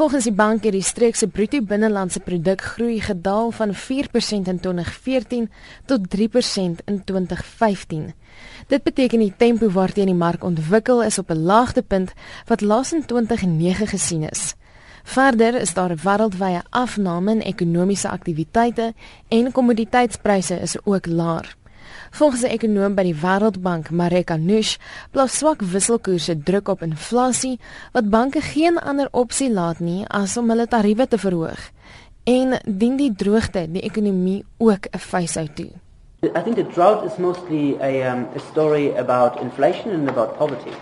Volgens die bank het die streek se bruto binnelandse produk groei gedaal van 4% in 2014 tot 3% in 2015. Dit beteken die tempo waarteen die mark ontwikkel is op 'n laagtepunt wat laas in 2009 gesien is. Verder is daar 'n wêreldwye afname in ekonomiese aktiwiteite en kommoditeitspryse is ook laag. Volgens 'n ekonoom by die Wêreldbank, Marek Anush, plaas swak wisselkoerse druk op inflasie wat banke geen ander opsie laat nie as om hulle tariewe te verhoog. En dien die droogte die ekonomie ook 'n facehou toe. I think the drought is mostly a, um, a story about inflation and about poverty.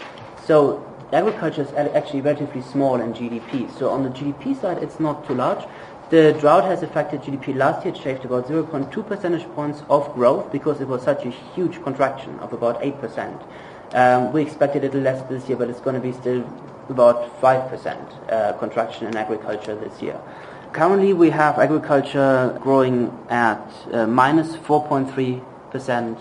So agriculture is actually relatively small in GDP. So on the GDP side, it's not too large. The drought has affected GDP last year. It shaved about 0.2 percentage points of growth because it was such a huge contraction of about 8%. Um, we expected a little less this year, but it's going to be still about 5% uh, contraction in agriculture this year. Currently, we have agriculture growing at uh, minus 4.3%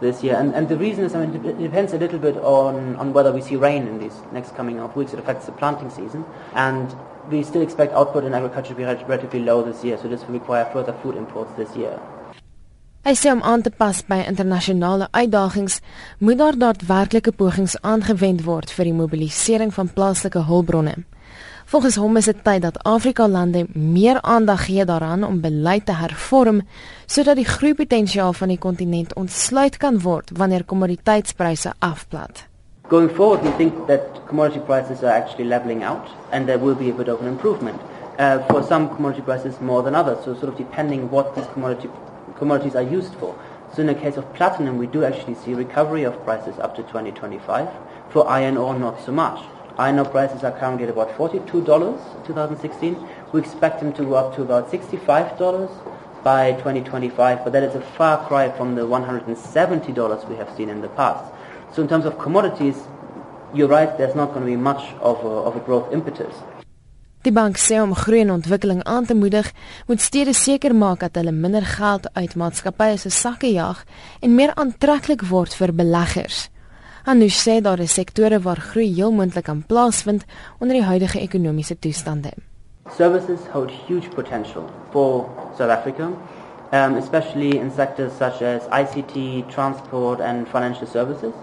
this year. And, and the reason is, I mean, it depends a little bit on, on whether we see rain in these next coming of weeks. It affects the planting season. And we still expect output in agriculture to be relatively low this year, so this will require further food imports this year. Hy sê om aan te pas by internasionale uitdagings, moet daar daadwerklike pogings aangewend word vir die mobilisering van plaaslike hulpbronne. Volgens hom is dit tyd dat Afrika lande meer aandag gee daaraan om beleid te hervorm sodat die groeipotensiaal van die kontinent ontsluit kan word wanneer kommoditeitspryse afplat. Going forward, we think that commodity prices are actually leveling out and there will be a bit of an improvement. Uh, for some commodity prices more than others, so sort of depending what these commodity, commodities are used for. So in the case of platinum, we do actually see recovery of prices up to 2025. For iron ore, not so much. Iron ore prices are currently at about $42 in 2016. We expect them to go up to about $65 by 2025, but that is a far cry from the $170 we have seen in the past. So in terms of commodities, you're right, there's not going to be much of a, of a growth impetus. Die bank sê om groei en ontwikkeling aan te moedig, moet stede seker maak dat hulle minder geld uit maatskappye se sakke jag en meer aantreklik word vir beleggers. Anush sê daar is sektore waar groei heel moontlik kan plaasvind onder die huidige ekonomiese toestande. Services hold huge potential for South Africa, um, especially in sectors such as ICT, transport and financial services.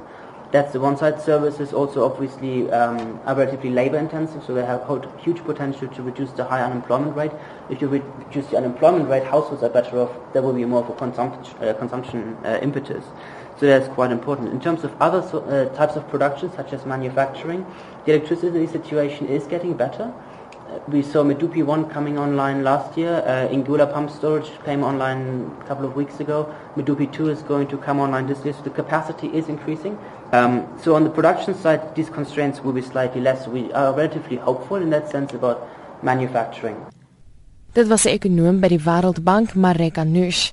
That's the one side. Services also obviously um, are relatively labor intensive, so they have hold huge potential to reduce the high unemployment rate. If you reduce the unemployment rate, households are better off. There will be more of a consumption, uh, consumption uh, impetus. So that's quite important. In terms of other so, uh, types of production, such as manufacturing, the electricity situation is getting better we saw Medupi 1 coming online last year. Uh, Ingula pump storage came online a couple of weeks ago. Medupi 2 is going to come online this year, so the capacity is increasing. Um, so on the production side, these constraints will be slightly less. We are relatively hopeful in that sense about manufacturing. Dit was 'n ekonom by die Wêreldbank, Marek Anush.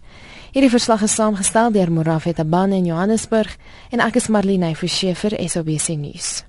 Hierdie verslag is saamgestel deur Morafet Abane in Johannesburg en ek is Marlene Forsie vir SABC nuus.